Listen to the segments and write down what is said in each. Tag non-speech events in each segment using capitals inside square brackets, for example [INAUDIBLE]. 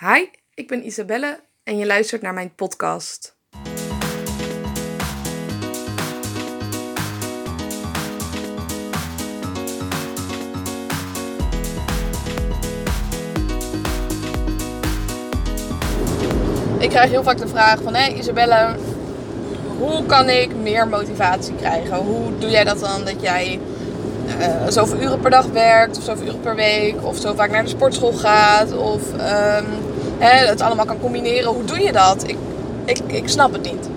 Hi, ik ben Isabelle en je luistert naar mijn podcast. Ik krijg heel vaak de vraag van, hé Isabelle, hoe kan ik meer motivatie krijgen? Hoe doe jij dat dan dat jij uh, zoveel uren per dag werkt, of zoveel uren per week, of zo vaak naar de sportschool gaat, of um, hè, het allemaal kan combineren. Hoe doe je dat? Ik, ik, ik snap het niet.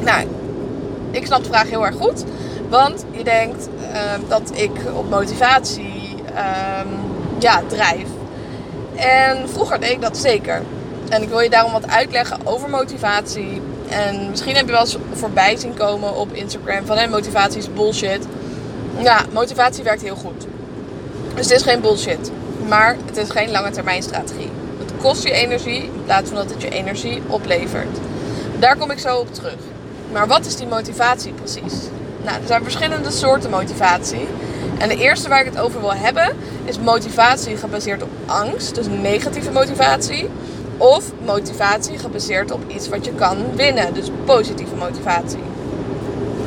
Nou, ik snap de vraag heel erg goed, want je denkt uh, dat ik op motivatie um, ja, drijf. En vroeger deed ik dat zeker. En ik wil je daarom wat uitleggen over motivatie. En misschien heb je wel eens voorbij zien komen op Instagram van hey, motivatie is bullshit. Ja, motivatie werkt heel goed. Dus het is geen bullshit. Maar het is geen lange termijn strategie. Kost je energie in plaats van dat het je energie oplevert. Daar kom ik zo op terug. Maar wat is die motivatie precies? Nou, er zijn verschillende soorten motivatie. En de eerste waar ik het over wil hebben is motivatie gebaseerd op angst, dus negatieve motivatie. Of motivatie gebaseerd op iets wat je kan winnen, dus positieve motivatie.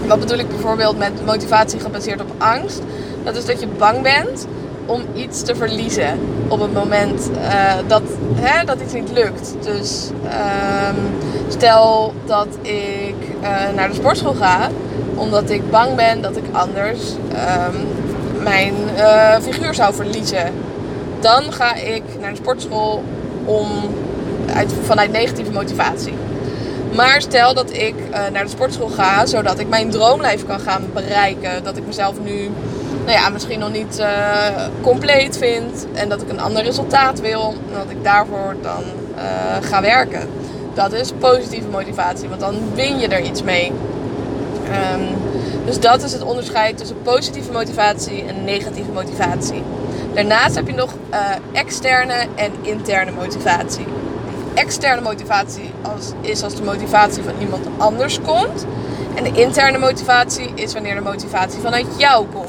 Wat bedoel ik bijvoorbeeld met motivatie gebaseerd op angst? Dat is dat je bang bent om iets te verliezen op het moment uh, dat, hè, dat iets niet lukt. Dus um, stel dat ik uh, naar de sportschool ga, omdat ik bang ben dat ik anders um, mijn uh, figuur zou verliezen. Dan ga ik naar de sportschool om, uit, vanuit negatieve motivatie. Maar stel dat ik naar de sportschool ga, zodat ik mijn droomlijf kan gaan bereiken. Dat ik mezelf nu nou ja, misschien nog niet uh, compleet vind. En dat ik een ander resultaat wil. En dat ik daarvoor dan uh, ga werken. Dat is positieve motivatie, want dan win je er iets mee. Um, dus dat is het onderscheid tussen positieve motivatie en negatieve motivatie. Daarnaast heb je nog uh, externe en interne motivatie externe motivatie als, is als de motivatie van iemand anders komt. En de interne motivatie is wanneer de motivatie vanuit jou komt.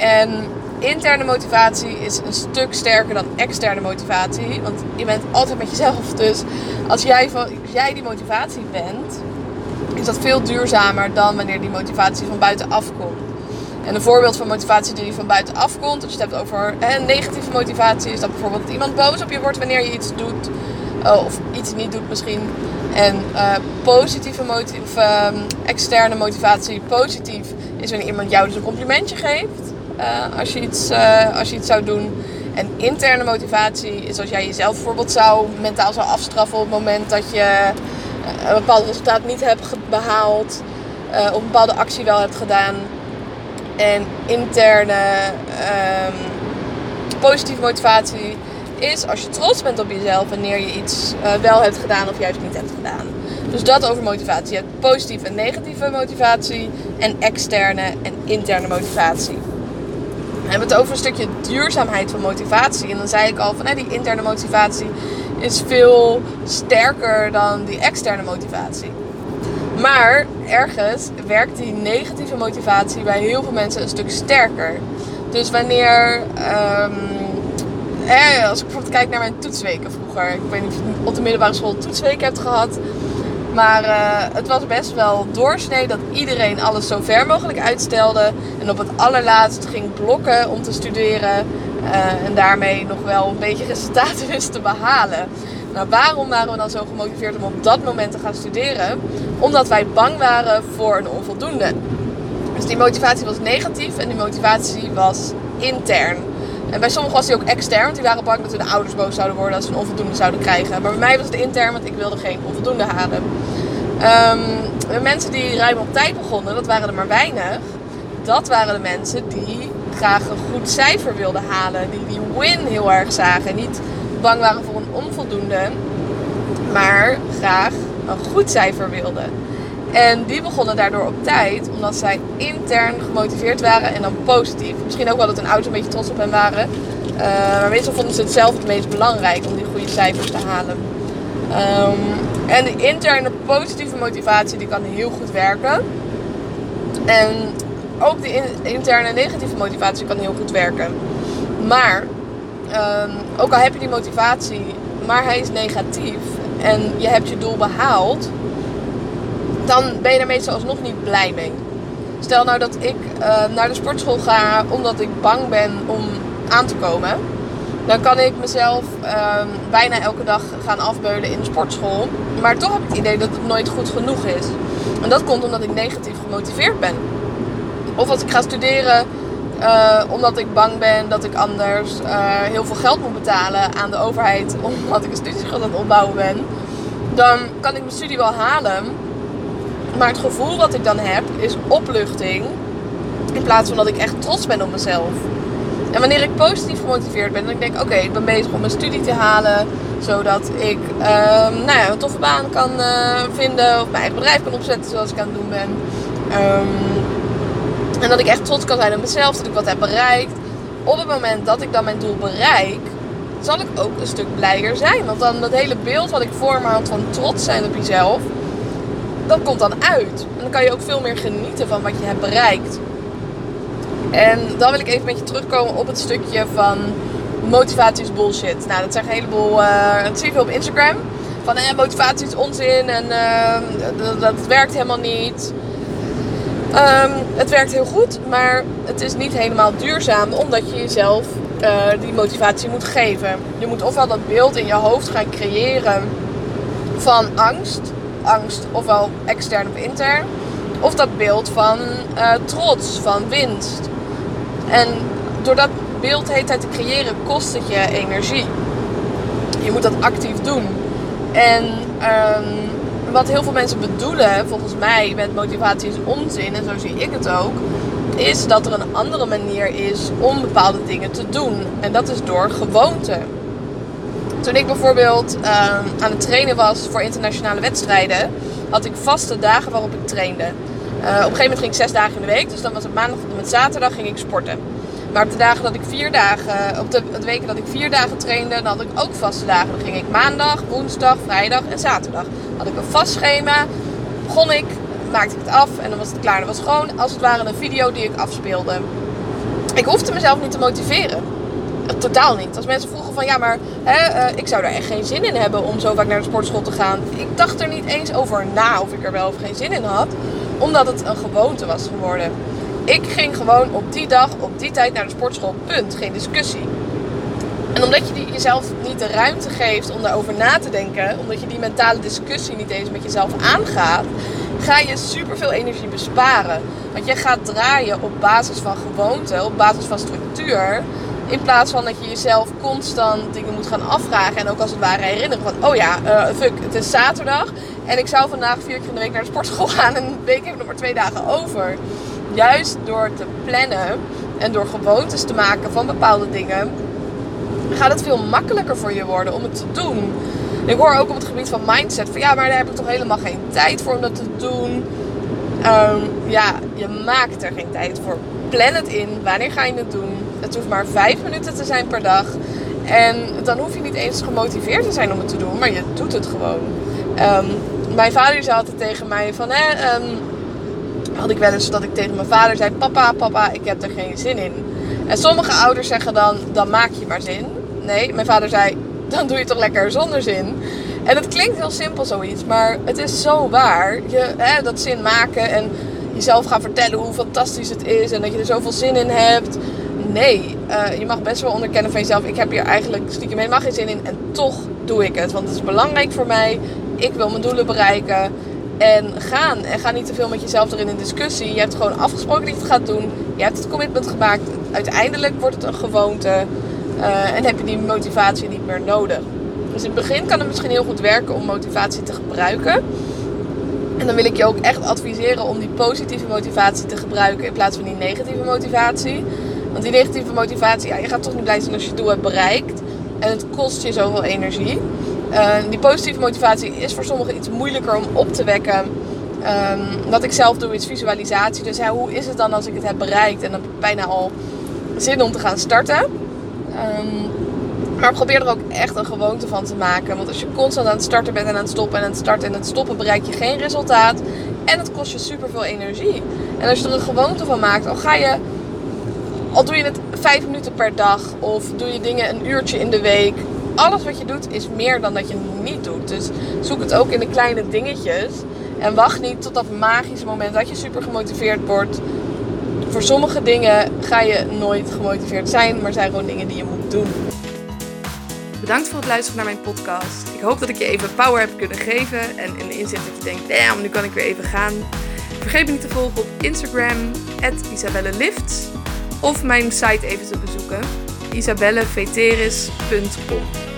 En interne motivatie is een stuk sterker dan externe motivatie. Want je bent altijd met jezelf. Dus als jij, als jij die motivatie bent, is dat veel duurzamer dan wanneer die motivatie van buitenaf komt. En een voorbeeld van motivatie die van buitenaf komt, als je het hebt over negatieve motivatie, is dat bijvoorbeeld iemand boos op je wordt wanneer je iets doet. Uh, of iets niet doet misschien. En uh, positieve uh, externe motivatie, positief, is wanneer iemand jou dus een complimentje geeft. Uh, als, je iets, als je iets zou doen. En interne motivatie is als jij jezelf bijvoorbeeld zou, mentaal zou afstraffen op het moment dat je een bepaald resultaat niet hebt behaald. of een bepaalde actie wel hebt gedaan. En interne ehm, positieve motivatie is als je trots bent op jezelf wanneer je iets wel hebt gedaan of juist niet hebt gedaan. Dus dat over motivatie. Je hebt positieve en negatieve motivatie en externe en interne motivatie. Hebben het over een stukje duurzaamheid van motivatie. En dan zei ik al van die interne motivatie is veel sterker dan die externe motivatie. Maar ergens werkt die negatieve motivatie bij heel veel mensen een stuk sterker. Dus wanneer um, eh, als ik bijvoorbeeld kijk naar mijn toetsweken vroeger. Ik weet niet of je op de middelbare school toetsweken hebt gehad. Maar uh, het was best wel doorsnee dat iedereen alles zo ver mogelijk uitstelde. En op het allerlaatst ging blokken om te studeren. Uh, en daarmee nog wel een beetje resultaten [LAUGHS] wist te behalen. Nou, waarom waren we dan zo gemotiveerd om op dat moment te gaan studeren? Omdat wij bang waren voor een onvoldoende. Dus die motivatie was negatief en die motivatie was intern. En bij sommigen was die ook extern, want die waren bang dat hun ouders boos zouden worden als ze een onvoldoende zouden krijgen. Maar bij mij was het intern, want ik wilde geen onvoldoende halen. Um, de mensen die ruim op tijd begonnen, dat waren er maar weinig. Dat waren de mensen die graag een goed cijfer wilden halen. Die die win heel erg zagen. Niet bang waren voor een onvoldoende, maar graag een goed cijfer wilden. En die begonnen daardoor op tijd, omdat zij intern gemotiveerd waren en dan positief. Misschien ook wel dat hun ouders een beetje trots op hen waren. Uh, maar meestal vonden ze het zelf het meest belangrijk om die goede cijfers te halen. Um, en de interne positieve motivatie die kan heel goed werken. En ook de interne negatieve motivatie kan heel goed werken. Maar um, ook al heb je die motivatie, maar hij is negatief en je hebt je doel behaald, dan ben je er meestal alsnog niet blij mee. Stel nou dat ik uh, naar de sportschool ga omdat ik bang ben om aan te komen. Dan kan ik mezelf uh, bijna elke dag gaan afbeulen in de sportschool. Maar toch heb ik het idee dat het nooit goed genoeg is. En dat komt omdat ik negatief gemotiveerd ben. Of als ik ga studeren uh, omdat ik bang ben dat ik anders uh, heel veel geld moet betalen aan de overheid. [LAUGHS] Omdat ik een studieschuld aan het opbouwen ben. Dan kan ik mijn studie wel halen. Maar het gevoel wat ik dan heb is opluchting. In plaats van dat ik echt trots ben op mezelf. En wanneer ik positief gemotiveerd ben, dan denk ik: oké, ik ben bezig om mijn studie te halen. Zodat ik uh, nou ja, een toffe baan kan uh, vinden. Of mijn eigen bedrijf kan opzetten zoals ik aan het doen ben. Um, en dat ik echt trots kan zijn op mezelf, dat ik wat heb bereikt. Op het moment dat ik dan mijn doel bereik, zal ik ook een stuk blijer zijn. Want dan dat hele beeld wat ik voor me had van trots zijn op jezelf, dat komt dan uit. En dan kan je ook veel meer genieten van wat je hebt bereikt. En dan wil ik even met je terugkomen op het stukje van motivatie is bullshit. Nou, dat zeggen een heleboel, uh, dat zie je veel op Instagram. Van eh, motivatie is onzin en uh, dat, dat werkt helemaal niet. Um, het werkt heel goed, maar het is niet helemaal duurzaam omdat je jezelf uh, die motivatie moet geven. Je moet ofwel dat beeld in je hoofd gaan creëren van angst, angst ofwel extern of intern, of dat beeld van uh, trots, van winst. En door dat beeld de hele tijd te creëren kost het je energie. Je moet dat actief doen. En um, wat heel veel mensen bedoelen, volgens mij, met motivatie is onzin, en zo zie ik het ook, is dat er een andere manier is om bepaalde dingen te doen. En dat is door gewoonte. Toen ik bijvoorbeeld uh, aan het trainen was voor internationale wedstrijden, had ik vaste dagen waarop ik trainde. Uh, op een gegeven moment ging ik zes dagen in de week, dus dan was het maandag tot en met zaterdag ging ik sporten. Maar op de dagen dat ik vier dagen, op de, de weken dat ik vier dagen trainde, dan had ik ook vaste dagen. Dan ging ik maandag, woensdag, vrijdag en zaterdag. Had ik een vast schema, begon ik, maakte ik het af en dan was het klaar. Dat was gewoon als het ware een video die ik afspeelde. Ik hoefde mezelf niet te motiveren. Totaal niet. Als mensen vroegen van ja, maar hè, uh, ik zou daar echt geen zin in hebben om zo vaak naar de sportschool te gaan. Ik dacht er niet eens over na of ik er wel of geen zin in had. Omdat het een gewoonte was geworden. Ik ging gewoon op die dag, op die tijd naar de sportschool. Punt. Geen discussie. En omdat je die, jezelf niet de ruimte geeft om daarover na te denken, omdat je die mentale discussie niet eens met jezelf aangaat, ga je superveel energie besparen. Want je gaat draaien op basis van gewoonte, op basis van structuur. In plaats van dat je jezelf constant dingen moet gaan afvragen. En ook als het ware herinneren van, oh ja, uh, fuck, het is zaterdag. En ik zou vandaag vier keer in de week naar de sportschool [LAUGHS] gaan. En een week heb ik nog maar twee dagen over juist door te plannen en door gewoontes te maken van bepaalde dingen, gaat het veel makkelijker voor je worden om het te doen. Ik hoor ook op het gebied van mindset van ja, maar daar heb ik toch helemaal geen tijd voor om dat te doen. Um, ja, je maakt er geen tijd voor. Plan het in. Wanneer ga je het doen? Het hoeft maar vijf minuten te zijn per dag. En dan hoef je niet eens gemotiveerd te zijn om het te doen, maar je doet het gewoon. Um, mijn vader zei altijd tegen mij van, hè, um, had ik wel eens dat ik tegen mijn vader zei: Papa, papa, ik heb er geen zin in. En sommige ouders zeggen dan: Dan maak je maar zin. Nee, mijn vader zei: Dan doe je toch lekker zonder zin. En het klinkt heel simpel zoiets, maar het is zo waar. Je, hè, dat zin maken en jezelf gaan vertellen hoe fantastisch het is en dat je er zoveel zin in hebt. Nee, uh, je mag best wel onderkennen van jezelf. Ik heb hier eigenlijk stiekem helemaal geen zin in en toch doe ik het. Want het is belangrijk voor mij. Ik wil mijn doelen bereiken. En gaan. En ga niet te veel met jezelf erin in discussie. Je hebt gewoon afgesproken dat je het gaat doen. Je hebt het commitment gemaakt. Uiteindelijk wordt het een gewoonte. Uh, en heb je die motivatie niet meer nodig. Dus in het begin kan het misschien heel goed werken om motivatie te gebruiken. En dan wil ik je ook echt adviseren om die positieve motivatie te gebruiken in plaats van die negatieve motivatie. Want die negatieve motivatie, ja, je gaat toch niet blij zijn als je doel hebt bereikt. En het kost je zoveel energie. Uh, die positieve motivatie is voor sommigen iets moeilijker om op te wekken. Um, wat ik zelf doe is visualisatie. Dus ja, hoe is het dan als ik het heb bereikt? En dan heb ik bijna al zin om te gaan starten. Um, maar probeer er ook echt een gewoonte van te maken. Want als je constant aan het starten bent en aan het stoppen en aan het starten en het stoppen, bereik je geen resultaat. En het kost je superveel energie. En als je er een gewoonte van maakt, al ga je. Al doe je het vijf minuten per dag of doe je dingen een uurtje in de week alles wat je doet is meer dan dat je niet doet. Dus zoek het ook in de kleine dingetjes. En wacht niet tot dat magische moment dat je super gemotiveerd wordt. Voor sommige dingen ga je nooit gemotiveerd zijn, maar zijn gewoon dingen die je moet doen. Bedankt voor het luisteren naar mijn podcast. Ik hoop dat ik je even power heb kunnen geven en een inzicht dat je denkt, damn, nu kan ik weer even gaan. Vergeet me niet te volgen op Instagram, isabellelift. Of mijn site even te bezoeken, isabelleveteris.com.